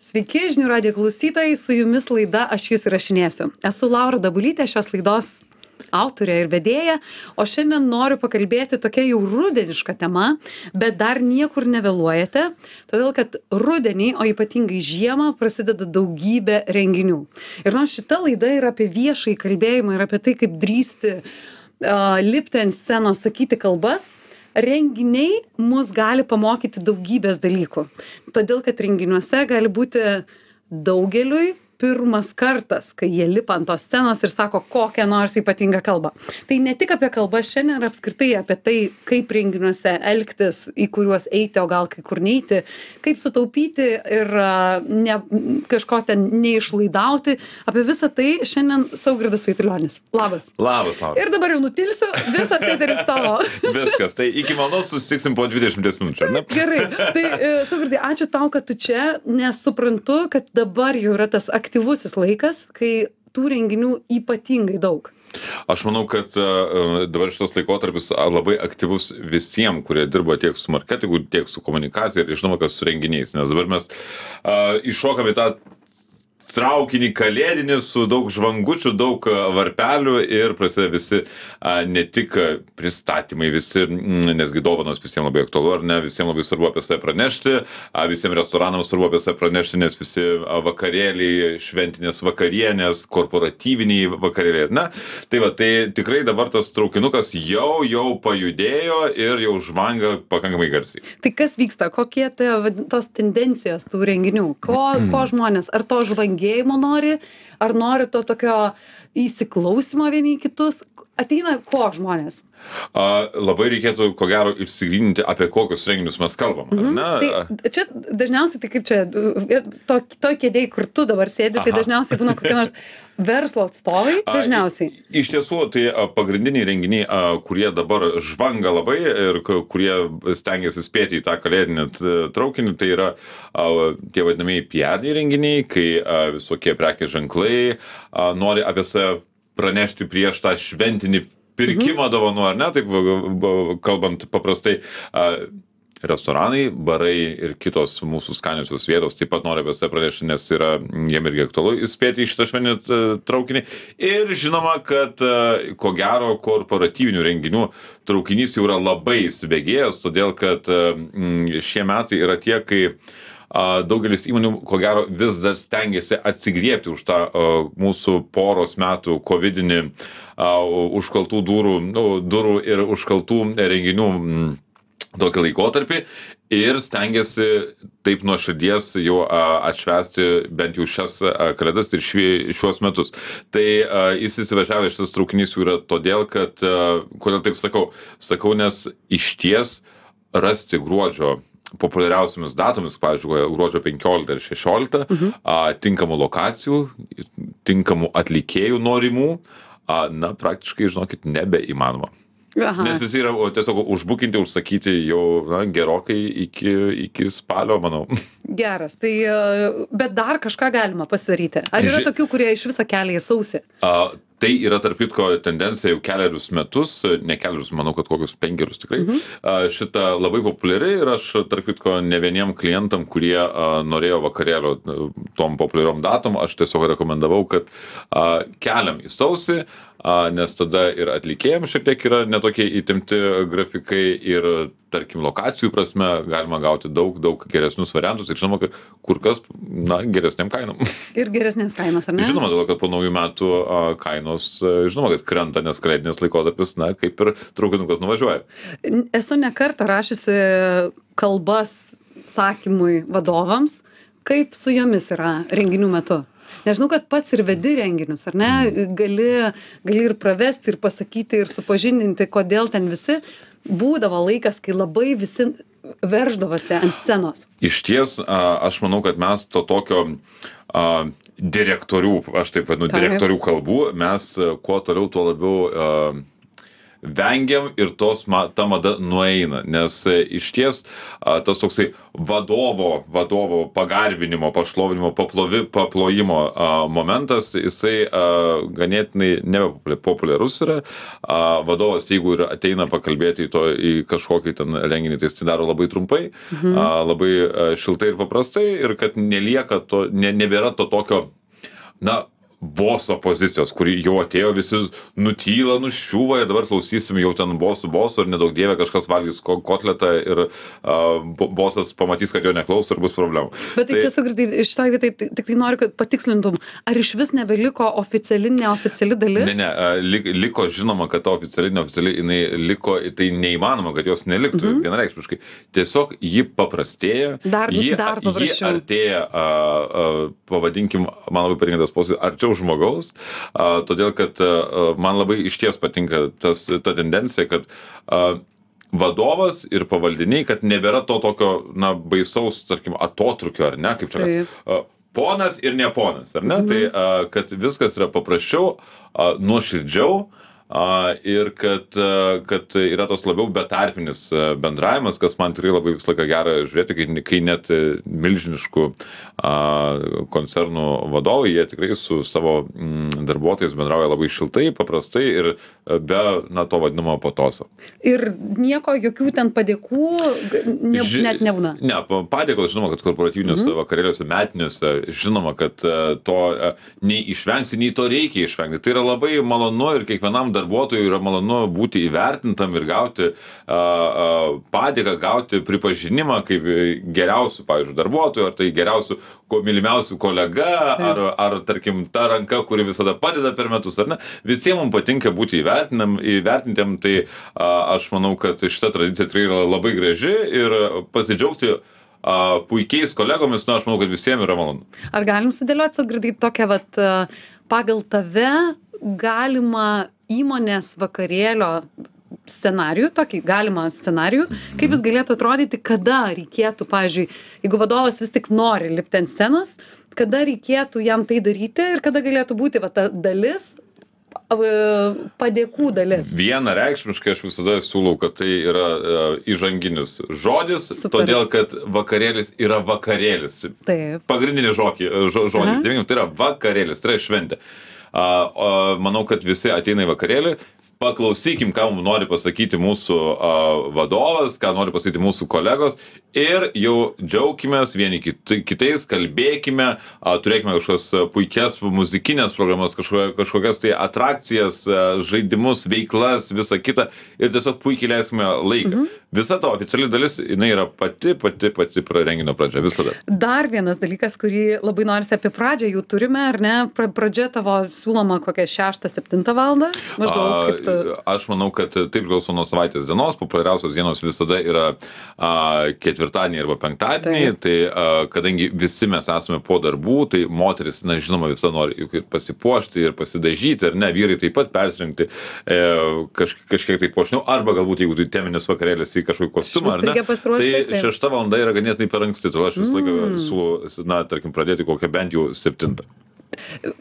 Sveiki, žinių radijo klausytojai, su jumis laida Aš jūs įrašinėsiu. Esu Laura Dabulytė, šios laidos autorė ir vedėja, o šiandien noriu pakalbėti tokia jau rudeniška tema, bet dar niekur nevėluojate, todėl kad rudenį, o ypatingai žiemą, prasideda daugybė renginių. Ir nors šita laida yra apie viešai kalbėjimą ir apie tai, kaip drįsti uh, lipti ant scenos, sakyti kalbas, renginiai mus gali pamokyti daugybės dalykų. Todėl, kad renginiuose gali būti daugeliui pirmas kartas kai jie lipa ant tos scenos ir sako kokią nors ypatingą kalbą. Tai ne tik apie kalbas šiandien apskritai apie tai kaip renginiuose elgtis į kuriuos eiti o gal kai kur neiti kaip sutaupyti ir ne kažko ten neišlaidauti. Apie visa tai šiandien saugirdas vaitulionis. Labas. Labas laura ir dabar jau nutilsiu visas eteris tavo. Viskas tai iki malonaus susitiksim po dvidešimties minučių ar ne? Gerai tai e, saugirdai ačiū tau kad tu čia nes suprantu kad dabar jau yra tas ak aktyvusis laikas, kai tų renginių ypatingai daug. Aš manau, kad uh, dabar šitas laikotarpis labai aktyvus visiems, kurie dirba tiek su marketingu, tiek su komunikacija ir žinoma, kad su renginiais. Nes dabar mes uh, iššokame tą traukinį kalėdinį su daug žvangučių, daug varpelių ir prasideda visi ne tik pristatymai, visi, nesgi dovanos visiems labai aktualu, ar ne, visiems labai svarbu apie save pranešti, visiems restoranams svarbu apie save pranešti, nes visi vakarėliai, šventinės vakarienės, korporatyviniai vakarėliai, ar ne. Tai va, tai tikrai dabar tas traukinukas jau, jau pajudėjo ir jau žvanga pakankamai garsiai. Tai kas vyksta, kokie tai, tos tendencijos tų renginių, ko, ko žmonės, ar to žvangimo? Tingėjimo nori, ar nori to tokio įsiklausimo vieni į kitus. Ateina ko žmonės? A, labai reikėtų, ko gero, išsigryninti, apie kokius renginius mes kalbam. Mhm. Tai čia dažniausiai, tai kaip čia, to, to kėdėjai, kur tu dabar sėdi, tai Aha. tai dažniausiai būna kokie nors verslo atstovai, dažniausiai. A, iš tiesų, tai pagrindiniai renginiai, a, kurie dabar žvanga labai ir kurie stengiasi spėti į tą kalėdinį traukinį, tai yra a, tie vadinamieji PR renginiai, kai a, visokie prekės ženklai a, nori apie save pranešti prieš tą šventinį pirkimą mhm. dovanų, ar ne, taip kalbant paprastai. Restoranai, barai ir kitos mūsų skaniosios vietos taip pat nori apie save pranešti, nes yra jiem irgi aktualu įspėti į šitą šventinį traukinį. Ir žinoma, kad ko gero korporatyvinių renginių traukinys jau yra labai įsibėgėjęs, todėl kad šie metai yra tie, kai daugelis įmonių, ko gero, vis dar stengiasi atsigriepti už tą mūsų poros metų covidinį užkaltų durų, nu, durų ir užkaltų renginių tokį laikotarpį ir stengiasi taip nuo širdies jau atšvęsti bent jau šias kalėdas ir švi, šiuos metus. Tai jis įsivažiavė šitas traukinys jau yra todėl, kad, kodėl taip sakau, sakau, nes iš ties rasti gruodžio populiariausiomis datomis, pavyzdžiui, gruodžio 15 ir 16, mhm. a, tinkamų lokacijų, tinkamų atlikėjų norimų, a, na, praktiškai, žinokit, nebeįmanoma. Aha. Nes visi yra tiesiog užbukinti, užsakyti jau na, gerokai iki, iki spalio, manau. Geras, tai bet dar kažką galima pasidaryti. Ar yra Ži... tokių, kurie iš viso kelia į sausį? A, tai yra tarp kitko tendencija jau kelerius metus ne kelerius manau kad kokius penkerius tikrai mhm. šita labai populiari ir aš tarp kitko ne vieniem klientam kurie norėjo vakarėlio tom populiariom datom aš tiesiog rekomendavau kad keliam į sausį a, nes tada ir atlikėjams šiek tiek yra netokie įtempti grafikai ir, tarkim, lokacijų prasme galima gauti daug, daug geresnius variantus ir žinoma, kur kas, na, geresniam kainom. Ir geresnės kainos, ar ne? Žinoma, dėl to, kad po naujų metų a, kainos, a, žinoma, kad krenta, nes kalėdinis laikotarpis, na, kaip ir traukinukas nuvažiuoja. Esu nekartą rašysi kalbas sakymui vadovams, kaip su jomis yra renginių metu nes žinau kad pats ir vedi renginius ar ne? Gali gali ir pravesti ir pasakyti ir supažindinti kodėl ten visi. Būdavo laikas kai labai visi verždavosi ant scenos. Išties aš manau kad mes to tokio a, direktorių, aš taip vadinu, direktorių kalbų, mes kuo toliau, tuo labiau a, vengiam ir tos ma ta mada nueina nes e, išties a, tas toksai vadovo vadovo pagarbinimo pašlovinimo paplovi paplojimo momentas jisai ganėtinai nebepopuliarus yra vadovas jeigu ir ateina pakalbėti į to į kažkokį ten renginį tai jis tai daro labai trumpai Mhm. labai šiltai ir paprastai ir kad nelieka to ne nebėra to tokio na boso pozicijos kur jau atėjo visi nutyla nuščiūva ir dabar klausysim jau ten bosų boso ir neduok dieve kažkas valgys ko kotletą ir a, bo bosas pamatys kad jo neklauso ir bus problemų Bet tai, Tai- čia sugrįžtai, šitoj vietoj tik, tik tai noriu, kad patikslintum, ar iš vis nebeliko oficiali, neoficiali dalis? Ne, ne, a, lik, liko žinoma, kad ta oficiali, neoficiali, jinai liko, tai neįmanoma, kad jos neliktų mhm. vienareikšmiškai. Tiesiog ji paprastėja, Dar- ji, dar ji paprasčiau. artėja, a, a, pavadinkim, man labai patinka tas posūkis, arčiau žmogaus, a, todėl kad a, man labai išties patinka tas, ta tendencija, kad a, vadovas ir pavaldiniai, kad nebėra to tokio, na, baisaus, tarkim, atotrukio, ar ne, kaip čia. kad, Ponas ir ne ponas, ar ne? Mhm. Tai, a, kad viskas yra paprasčiau, a, nuoširdžiau a, ir kad, a, kad yra tos labiau betarpinis a, bendravimas, kas man tikrai labai visą laiką gera žiūrėti, kai, kai net e, milžiniškų a, koncernų vadovai, jie tikrai su savo mm, darbuotojais bendrauja labai šiltai, paprastai ir a, be, na, to vadinamo patoso. Ir nieko, jokių ten padėkų ne, Ži- net nebūna. Ne, pa- padėkos, žinoma, kad korporatyviniuose mhm. vakarėliuose, metiniuose, žinoma, kad e, to e, nei išvengsi, nei to reikia išvengti. Tai yra labai malonu ir kiekvienam darbuotojui yra malonu būti įvertintam ir gauti a, a, padėką, gauti pripažinimą kaip geriausių, pavyzdžiui, darbuotojų, ar tai geriausių, ko mylimiausių kolega, ar, ar, tarkim, ta ranka, kuri visada padeda per metus, ar ne. Visiems mums patinka būti įvertintiem, tai a, aš manau, kad šita tradicija tikrai yra labai graži ir pasidžiaugti a, puikiais kolegomis, na, aš manau, kad visiems yra malonu. Ar galim sudėlioti, sugirdai, tokią, vat, pagal tave galima įmonės vakarėlio scenarijų, tokį galimą scenarijų, kaip jis galėtų atrodyti, kada reikėtų, pavyzdžiui, jeigu vadovas vis tik nori lipti ant scenos, kada reikėtų jam tai daryti ir kada galėtų būti va, ta dalis, padėkų dalis. Vienareikšmiškai aš visada siūlau, kad tai yra e, įžanginis žodis, Super. todėl kad vakarėlis yra vakarėlis. Taip. Pagrindinis žo, žodis, devynių, tai yra vakarėlis, tai yra šventė. A, a, manau, kad visi ateina į vakarėlį. Paklausykim, ką mums nori pasakyti mūsų a, vadovas, ką nori pasakyti mūsų kolegos ir jau džiaukimės vieni kit, kitais, kalbėkime, a, turėkime kažkokias a, puikias muzikinės programas, kažkokias, kažkokias tai atrakcijas, a, žaidimus, veiklas, visą kitą ir tiesiog puikiai leiskime laiką. Mhm. Visa to oficiali dalis, jinai yra pati, pati, pati renginio pradžia, visada. Dar vienas dalykas, kurį labai norisi apie pradžią jau turime, ar ne? Pra, pradžia tavo siūloma kokią 6-7 valandą? Maždaug kaip tu. A, Aš manau, kad tai priklauso nuo savaitės dienos. Populiariausios dienos visada yra a, ketvirtadieniai arba penktadieniai. Tai a, kadangi visi mes esame po darbų, tai moteris, na žinoma, visada nori juk ir pasipuošti ir pasidažyti, ir ne, vyrai taip pat persirinkti e, kaž, kažkiek tai puošniau. Arba galbūt, jeigu tai teminis vakarėlis į kažkokį kostiumą, ar ne. Tai šešta valanda yra ganėtinai per anksti, todėl aš visą laiką siūlau, na, tarkim, pradėti kokią bent jau septintą.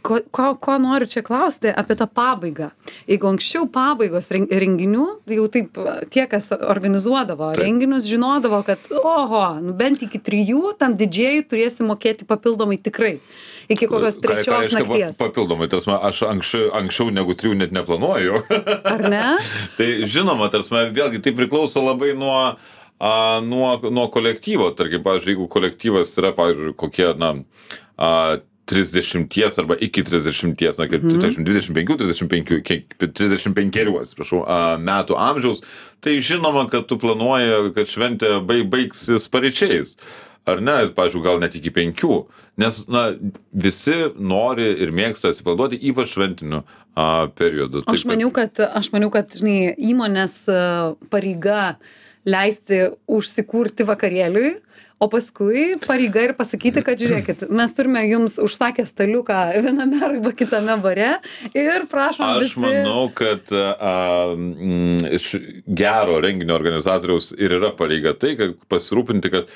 Ko, ko, ko noriu čia klausti apie tą pabaigą. Jeigu anksčiau pabaigos ren- renginių, jau taip tie, kas organizuodavo Taip. renginius, žinodavo, kad, oho, nu, bent iki trijų tam didžiai turėsi mokėti papildomai tikrai. Iki kokios Ką- ką trečios reiškia nakties. Papildomai, tarsi aš anksčiau, anksčiau negu trijų net neplanuoju. Ar ne? tai žinoma, tarsi vėlgi tai priklauso labai nuo, a, nuo, nuo kolektyvo. Tarkim, pavyzdžiui, jeigu kolektyvas yra, pavyzdžiui, kokie, na, a, 30 arba iki 30, na, kaip. 30, 25, 35, kiek- 35, atsiprašau, metų amžiaus, tai žinoma, kad tu planuoji, kad šventė baig, baigsis pareičiais. Ar ne, pavyzdžiui, gal net iki penkių. Nes, na, visi nori ir mėgsta atsipalaiduoti, ypač šventiniu a, periodu. Aš maniau, kad, aš maniau, kad žinai, įmonės pareiga leisti užsikurti vakarėliui, o paskui pareiga ir pasakyti, kad žiūrėkit, mes turime jums užsakę staliuką viename arba kitame bare ir prašom Aš visi. manau, kad a, mm, iš gero renginio organizatoriaus ir yra pareiga tai, kad pasirūpinti, kad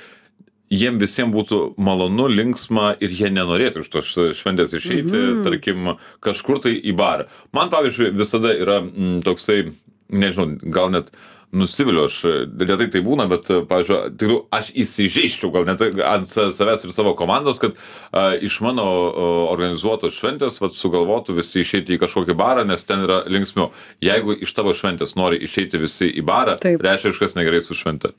jiem visiems būtų malonu, linksma ir jie nenorėtų iš tos šventės išeiti, Mhm. tarkim, kažkur tai į barą. Man, pavyzdžiui, visada yra mm, toksai nežinau, gal net nusiviliu, aš retai tai būna, bet, pavyzdžiui, tai aš įsižeiščiau gal net ant savęs ir savo komandos, kad a, iš mano a, organizuotos šventės vat, sugalvotų visi išeiti į kažkokį barą, nes ten yra linksmiau. Jeigu iš tavo šventės nori išeiti visi į barą, Taip. reiškia kažkas negerai su švente.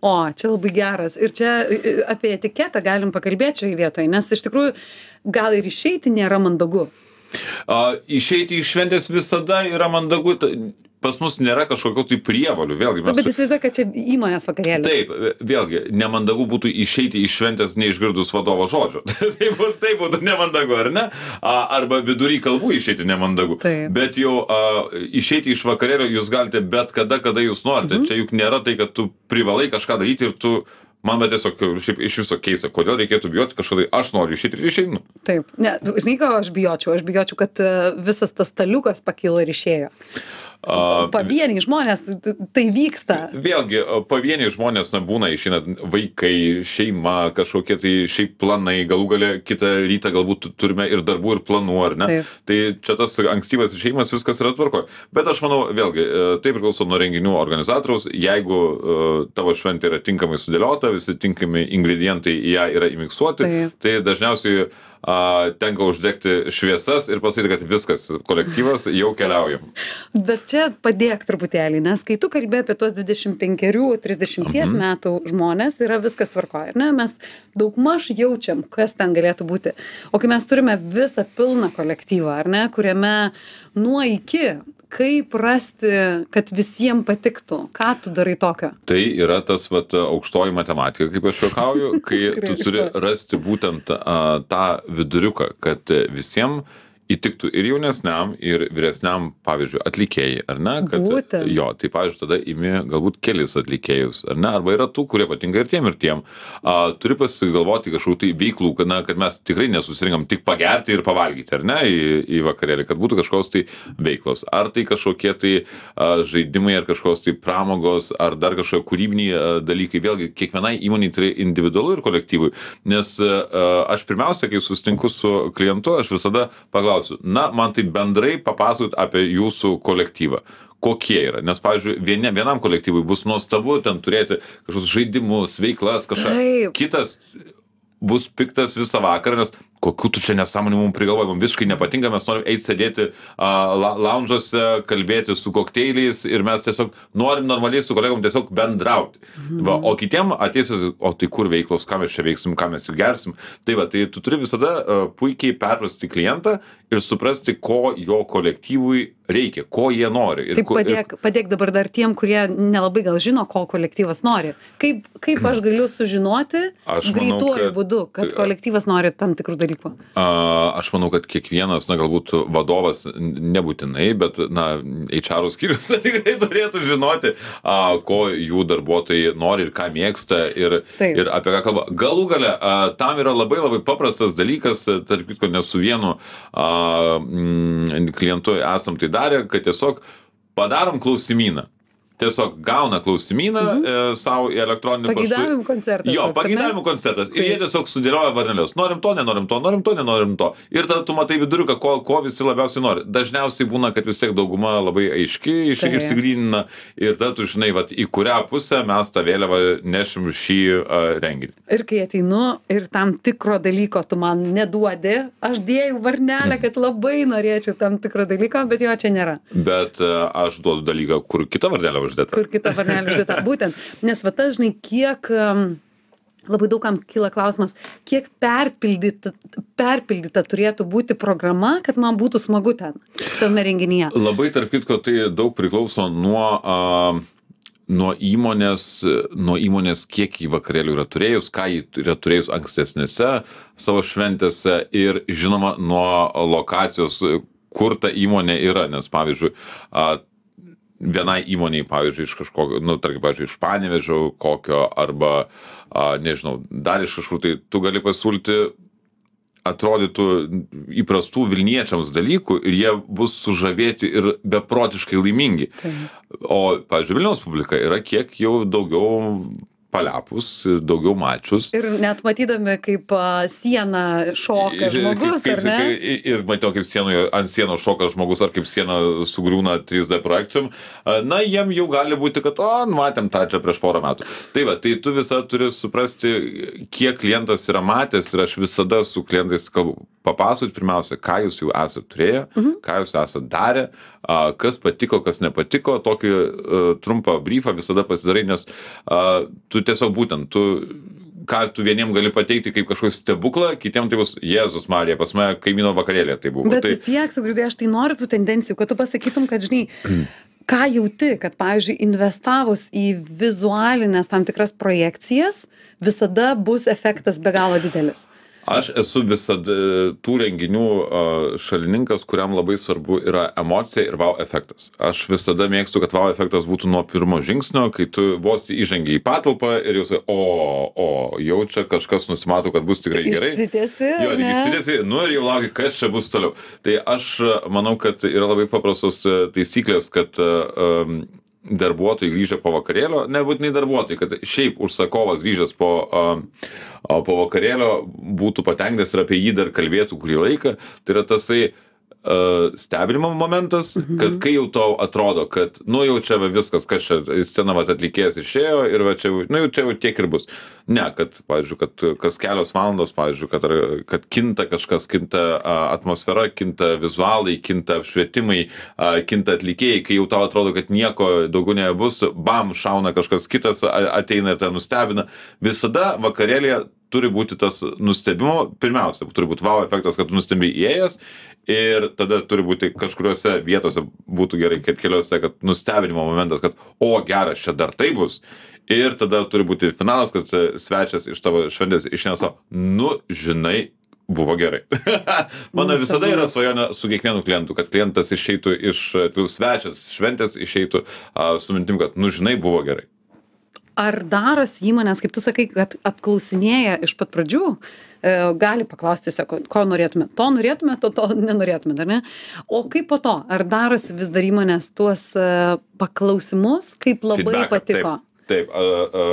O, čia labai geras. Ir čia e, apie etiketą galim pakalbėti šioje vietoje, nes iš tikrųjų gal ir išeiti nėra mandagu. A, išeiti iš šventės visada yra mandagu. Pas mus nėra kažkokių tai prievalių, vėlgi mes. Bet įsivaizduoju, kad čia įmonės vakarėlis. Taip, vėlgi, nemandagu būtų išeiti iš šventės neišgirdus vadovo žodžio. tai, būtų, tai būtų nemandagu, ar ne? A, arba vidury kalbų išeiti nemandagu. Taip. Bet jau a, išeiti iš vakarėlio jūs galite bet kada, kada jūs norite. Mhm. Čia juk nėra tai, kad tu privalai kažką daryti ir tu... Man bet tiesiog šiaip iš viso keista, kodėl reikėtų bijoti kažko tai, aš noriu išeiti ir išeinu. Taip. Ne, žinai, ką aš bijočiau? Aš bijočiau, kad e, visas tas staliukas pakilo ir išėjo. Pavieniai žmonės, tai vyksta. Vėlgi, pavieniai žmonės, na, būna išeina vaikai, šeima, kažkokie tai šiaip planai, galų gale kitą rytą galbūt turime ir darbų, ir planų, ar ne? Taip. Tai čia tas ankstyvas išeimas, viskas yra tvarko. Bet aš manau, vėlgi, tai priklauso nuo renginių organizatoriaus. Jeigu tavo šventė yra tinkamai sudėliota, visi tinkami ingredientai į ją yra įmiksuoti, Taip. tai dažniausiai uh, tenka uždegti šviesas ir pasakyti, kad viskas, kolektyvas, jau keliaujam. Bet čia padėk truputėlį, nes kai tu kalbė apie tuos 25-30 Mhm. metų žmonės, yra viskas tvarkoje, ar ne? Mes daugmaž jaučiam, kas ten galėtų būti. O kai mes turime visą pilną kolektyvą, ar ne, kuriame nuo iki, kaip rasti, kad visiems patiktų, ką tu darai tokio? Tai yra tas vat, aukštoji matematika, kaip aš juokauju, kai tu turi rasti būtent a, tą viduriuką, kad visiems įtiktų ir jaunesniam, ir vyresniam, pavyzdžiui, atlikėjai, ar ne? Kad, Būtent. jo, tai pavyzdžiui, tada imi galbūt kelis atlikėjus, ar ne? Arba yra tų, kurie patinka ir tiem, ir tiem. A, turi pasigalvoti kažkokių tai veiklų, kad, na, kad mes tikrai nesusirinkam tik pagerti ir pavalgyti, ar ne, į, į vakarėlį, kad būtų kažkokios tai veiklos. Ar tai kažkokie tai a, žaidimai, ar kažkokios tai pramogos, ar dar kažkokie kūrybiniai a, dalykai. Vėlgi, kiekvienai įmoniai tai individualu ir kolektyvui. Nes a, aš pirmiausia, kai susitinku su klientu, aš visada paklausiu, na, man tai bendrai papasakot apie jūsų kolektyvą kokie yra. Nes, pavyzdžiui, vieni, vienam kolektyvui bus nuostabu ten turėti kažkokius žaidimus, veiklas, kažką. Taip. Kitas bus piktas visą vakarą, nes kokių tu čia nesąmonių mums prigalvoji, mums visiškai nepatinka, mes norim eiti sėdėti a, la, lounge'uose, kalbėti su kokteiliais ir mes tiesiog norim normaliai su kolegom tiesiog bendrauti. Mhm. Va, o kitiem ateis, o tai kur veiklos, ką mes čia veiksim, ką mes jau gersim. Tai va, tai tu turi visada a, puikiai perprasti klientą ir suprasti, ko jo kolektyvui reikia, ko jie nori. Ir Taip ko- ir- padėk, padėk dabar dar tiem, kurie nelabai gal žino, ko kolektyvas nori. Kaip, kaip aš galiu sužinoti Aš manau, greituoju kad- būdu, kad kolektyvas nori tam tikrų dalykų? A, Aš manau, kad kiekvienas, na, galbūt vadovas nebūtinai, bet, na, HR skyrius tikrai turėtų žinoti, a, ko jų darbuotojai nori ir ką mėgsta ir, Taip. ir apie ką kalba. Galų gale, a, tam yra labai labai paprastas dalykas, a, tarp kitko, ne su vienu a, mm, klientu esam tai darę, kad tiesiog padarom klausimyną. Tiesiog gauna klausimyną mhm. e, savo į elektroninį paštą. Pageidavimų koncertas. Jo, pageidavimų koncertas. Ir jie tiesiog sudėlioja varnelius. Norim to, nenorim to, norim to, nenorim to. Ir tada tu matai viduriuką, ko, ko visi labiausiai nori. Dažniausiai būna, kad vis tiek dauguma labai aiški iš, išsigrynina. Ir tada tu žinai, vat, į kurią pusę mes tą vėliavą nešim šį uh, renginį. Ir kai ateinu ir tam tikro dalyko tu man neduodi, aš dėjau varnelę, kad labai norėčiau tam tikro dalyko, bet jo čia nėra. Bet uh, aš duodu dalyką, kur kita varnelė uždėta. Kur kita varnelė uždėta. Būtent. Nes va tas, žinai, kiek... Um, Labai daugam kyla klausimas, kiek perpildyta, perpildyta turėtų būti programa, kad man būtų smagu ten, tame renginyje. Labai tarp kitko tai daug priklauso nuo, a, nuo, įmonės, nuo įmonės, kiek į vakarėlių yra turėjus, ką jį yra turėjus ankstesnėse savo šventėse ir žinoma nuo lokacijos, kur ta įmonė yra, nes pavyzdžiui, vienai įmoniai, pavyzdžiui, iš kažkokio, nu, tarkim, pavyzdžiui, iš Panevežio kokio arba, a, nežinau, dar iš kažkur, tai tu gali pasiūlyti atrodytų įprastų Vilniečiams dalykų ir jie bus sužavėti ir beprotiškai laimingi. Taip. O, pavyzdžiui, Vilniaus publika yra kiek jau daugiau palepus, daugiau mačius. Ir net matydami, kaip a, sieną šoka žmogus, kaip, ar ne? Kaip, ir matau, kaip sienoje, ant sienos šoka žmogus, ar kaip siena sugriūna 3D projekcijom. Na, jiem jau gali būti, kad, o, matėm tą čia prieš porą metų. Tai va, tai tu visą turi suprasti, kiek klientas yra matęs ir aš visada su klientais kalbu. Papasakot pirmiausia, ką jūs jau esate turėję, mhm. ką jūs esate darę, kas patiko, kas nepatiko, tokį trumpą briefą visada pasidarai, nes tu tiesiog būtent, tu ką tu vieniem gali pateikti kaip kažkokį stebuklą, kitiem tai bus Jėzus Marija, pas mane kaimyno vakarėlė tai buvo. Bet tai, vis tiek, sugrįžtai, aš tai noriu tų tendencijų, kad tu pasakytum, kad, žinai, ką jauti, kad, pavyzdžiui, investavus į vizualinės tam tikras projekcijas, visada bus efektas be galo didelis. Aš esu visada tų renginių šalininkas, kuriam labai svarbu yra emocija ir wow efektas. Aš visada mėgstu, kad wow efektas būtų nuo pirmo žingsnio, kai tu vos įžengi į patalpą ir jau sakai, o, o, jau čia kažkas nusimato, kad bus tikrai gerai. Išsitėsi. Jo, tik išsitėsi, nu ir jau lauki, kas čia bus toliau. Tai aš manau, kad yra labai paprastos a, taisyklės, kad darbuotojai grįžę po vakarėlio, nebūtinai darbuotojai, kad šiaip užsakovas grįžęs po, po vakarėlio būtų patenkintas ir apie jį dar kalbėtų kurį laiką. Tai yra tasai stebinimo momentas, mhm. kad kai jau tau atrodo, kad, nu jau čia va viskas, kas čia, į sceną va atlikėjas išėjo ir va čia, nu jau čia jau tiek ir bus. Ne, kad, pavyzdžiui, kad kas kelios valandos, pavyzdžiui, kad, kad kinta kažkas, kinta atmosfera, kinta vizualai, kinta apšvietimai, kinta atlikėjai, kai jau tau atrodo, kad nieko daugiau nebus, bam, šauna kažkas kitas, ateina ir ten nustebina. Visada vakarėlėje turi būti tas nustebimo, pirmiausia, turi būti wow efektas, kad tu nustebi įėjęs ir tada turi būti kažkuriuose vietose būtų gerai, kad keliose, kad nustebinimo momentas, kad o geras, čia dar tai bus. Ir tada turi būti finalas, kad svečias iš tavo šventės išneso, nu, žinai, buvo gerai. Mano visada yra svajonė su kiekvienu klientu, kad klientas išeitų iš, tai svečias šventės išeitų uh, su mintim, kad, nu, žinai, buvo gerai ar darosi įmonės, kaip tu sakai, kad apklausinėja iš pat pradžių, e, gali paklausti tiesiog, ko norėtume. To norėtume, to, to nenorėtume, ar ne? O kaip po to? Ar darosi vis dar įmonės tuos e, paklausimus, kaip labai Feedback, patiko? Taip taip a a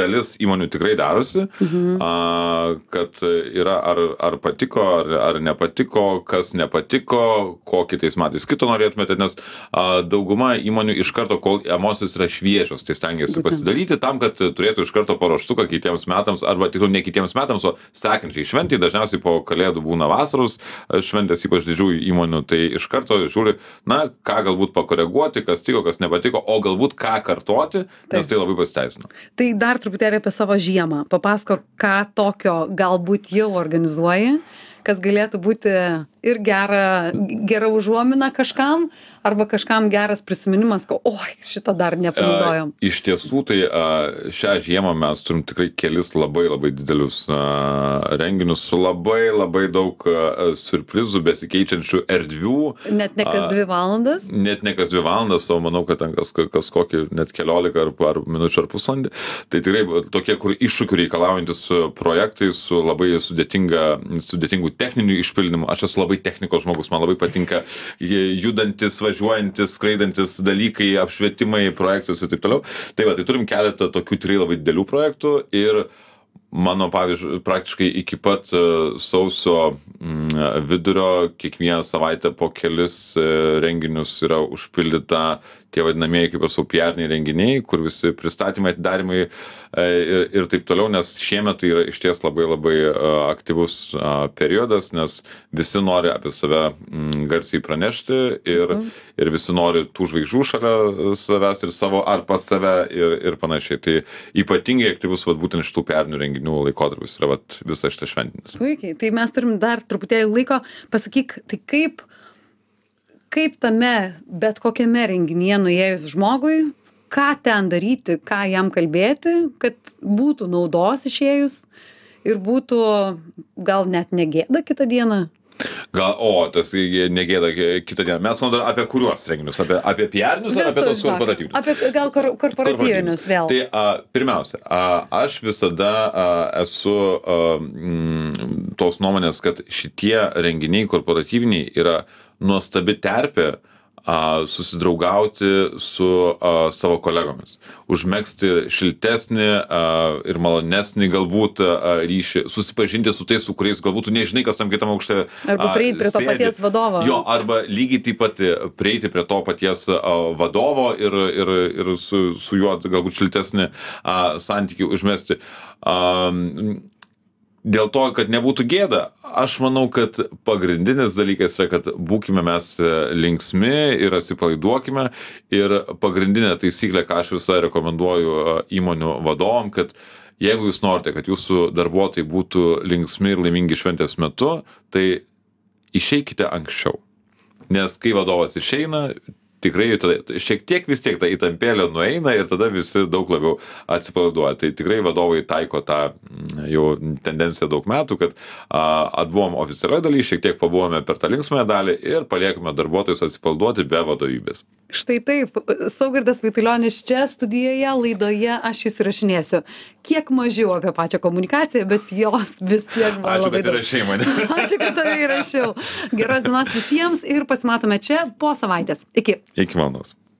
dalis įmonių tikrai darosi Mhm. a kad yra ar ar patiko ar ar nepatiko kas nepatiko ko kitais metais kito norėtumėte nes a dauguma įmonių iš karto kol emocijos yra šviežios tai stengiasi pasidalyti tam kad turėtų iš karto paruoštuką kitiems metams arba tiksliau ne kitiems metams o sekančiai šventei dažniausiai po kalėdų būna vasaros šventės ypač didžiųjų įmonių tai iš karto žiūri na ką galbūt pakoreguoti kas tiko kas nepatiko o galbūt ką kartoti nes tai labai pasiteisino Tai dar truputėlį apie savo žiemą. Papasako, ką tokio galbūt jau organizuoji, kas galėtų būti ir gera, gera užuomina kažkam, arba kažkam geras prisiminimas, ko, oi, šito dar nepanaudojom. A, iš tiesų, tai a, šią žiemą mes turim tikrai kelis labai labai didelius a, renginius su labai labai daug a, surprizų, besikeičiančių erdvių. Net ne kas dvi valandas? A, net ne kas dvi valandas, o manau, kad ten kas, kas kokį net keliolika ar, ar minučių ar pusvalandį. Tai tikrai tokie, kur iššūkių reikalaujantis projektai su labai sudėtinga, sudėtingų techninių išpildymų. Aš esu labai technikos žmogus, man labai patinka judantis, važiuojantis, skraidantis dalykai, apšvietimai, projekcijos ir taip toliau. Tai va, tai turim keletą tokių tikrai labai didelių projektų ir mano pavyzdžiui praktiškai iki pat e, sausio mm, vidurio kiekvieną savaitę po kelis e, renginius yra užpildyta tie vadinamieji kaip aš sakau piariniai renginiai kur visi pristatymai atidarymai e, ir, ir taip toliau nes šiemet tai yra išties labai labai aktyvus periodas nes visi nori apie save mm, garsiai pranešti ir, mhm. ir visi nori tų žvaigždžių šalia savęs ir savo ar pas save ir, ir panašiai tai ypatingai aktyvus vat būtent šitų piarinių renginių laikotarpis yra vat visas šitas šventinis. Puikiai, tai mes turim dar truputėlį laiko. Pasakyk, tai kaip, kaip tame bet kokiame renginyje nuėjus žmogui, ką ten daryti, ką jam kalbėti, kad būtų naudos išėjus ir būtų gal net negėda kitą dieną. Gal, o, tas negėda kitą dieną. Mes kalbame apie kuriuos renginius? Apie, apie PR-inius ar apie tos korporatyvinius? Apie gal kor, korporatyvinius vėl. Tai a, pirmiausia, a, aš visada a, esu a, m, tos nuomonės, kad šitie renginiai korporatyviniai yra nuostabi terpė a, susidraugauti su a, savo kolegomis, užmėgsti šiltesnį a, ir malonesnį galbūt a, ryšį, susipažinti su tais, su kuriais galbūt tu nežinai, kas tam kitam aukšte. Arba prieiti prie to sėdi. paties vadovo. Jo, arba lygiai taip pat prieiti prie to paties a, vadovo ir, ir, ir su, su juo galbūt šiltesnį a, santykių užmesti. A, dėl to, kad nebūtų gėda, aš manau, kad pagrindinis dalykas yra, kad būkime mes e, linksmi ir atsipalaiduokime. Ir pagrindinė taisyklė, ką aš visai rekomenduoju e, įmonių vadovom, kad jeigu jūs norite, kad jūsų darbuotojai būtų linksmi ir laimingi šventės metu, tai išeikite anksčiau. Nes kai vadovas išeina, tikrai tada šiek tiek vis tiek ta įtampėlė nueina ir tada visi daug labiau atsipalaiduoja. Tai tikrai vadovai taiko tą mm, jau tendenciją daug metų, kad a, atbuvom oficialioje dalyje, šiek tiek pabuvome per tą linksmąją dalį ir paliekame darbuotojus atsipalaiduoti be vadovybės. Štai taip, Saugirdas Vaitulionis čia studijoje, laidoje aš jūs įrašinėsiu. Kiek mažiau apie pačią komunikaciją, bet jos vis tiek buvo. Ačiū, kad įrašai mane. Ačiū, kad tave įrašiau. Geros dienos visiems ir pasimatome čia po savaitės. Iki. Iki malonaus.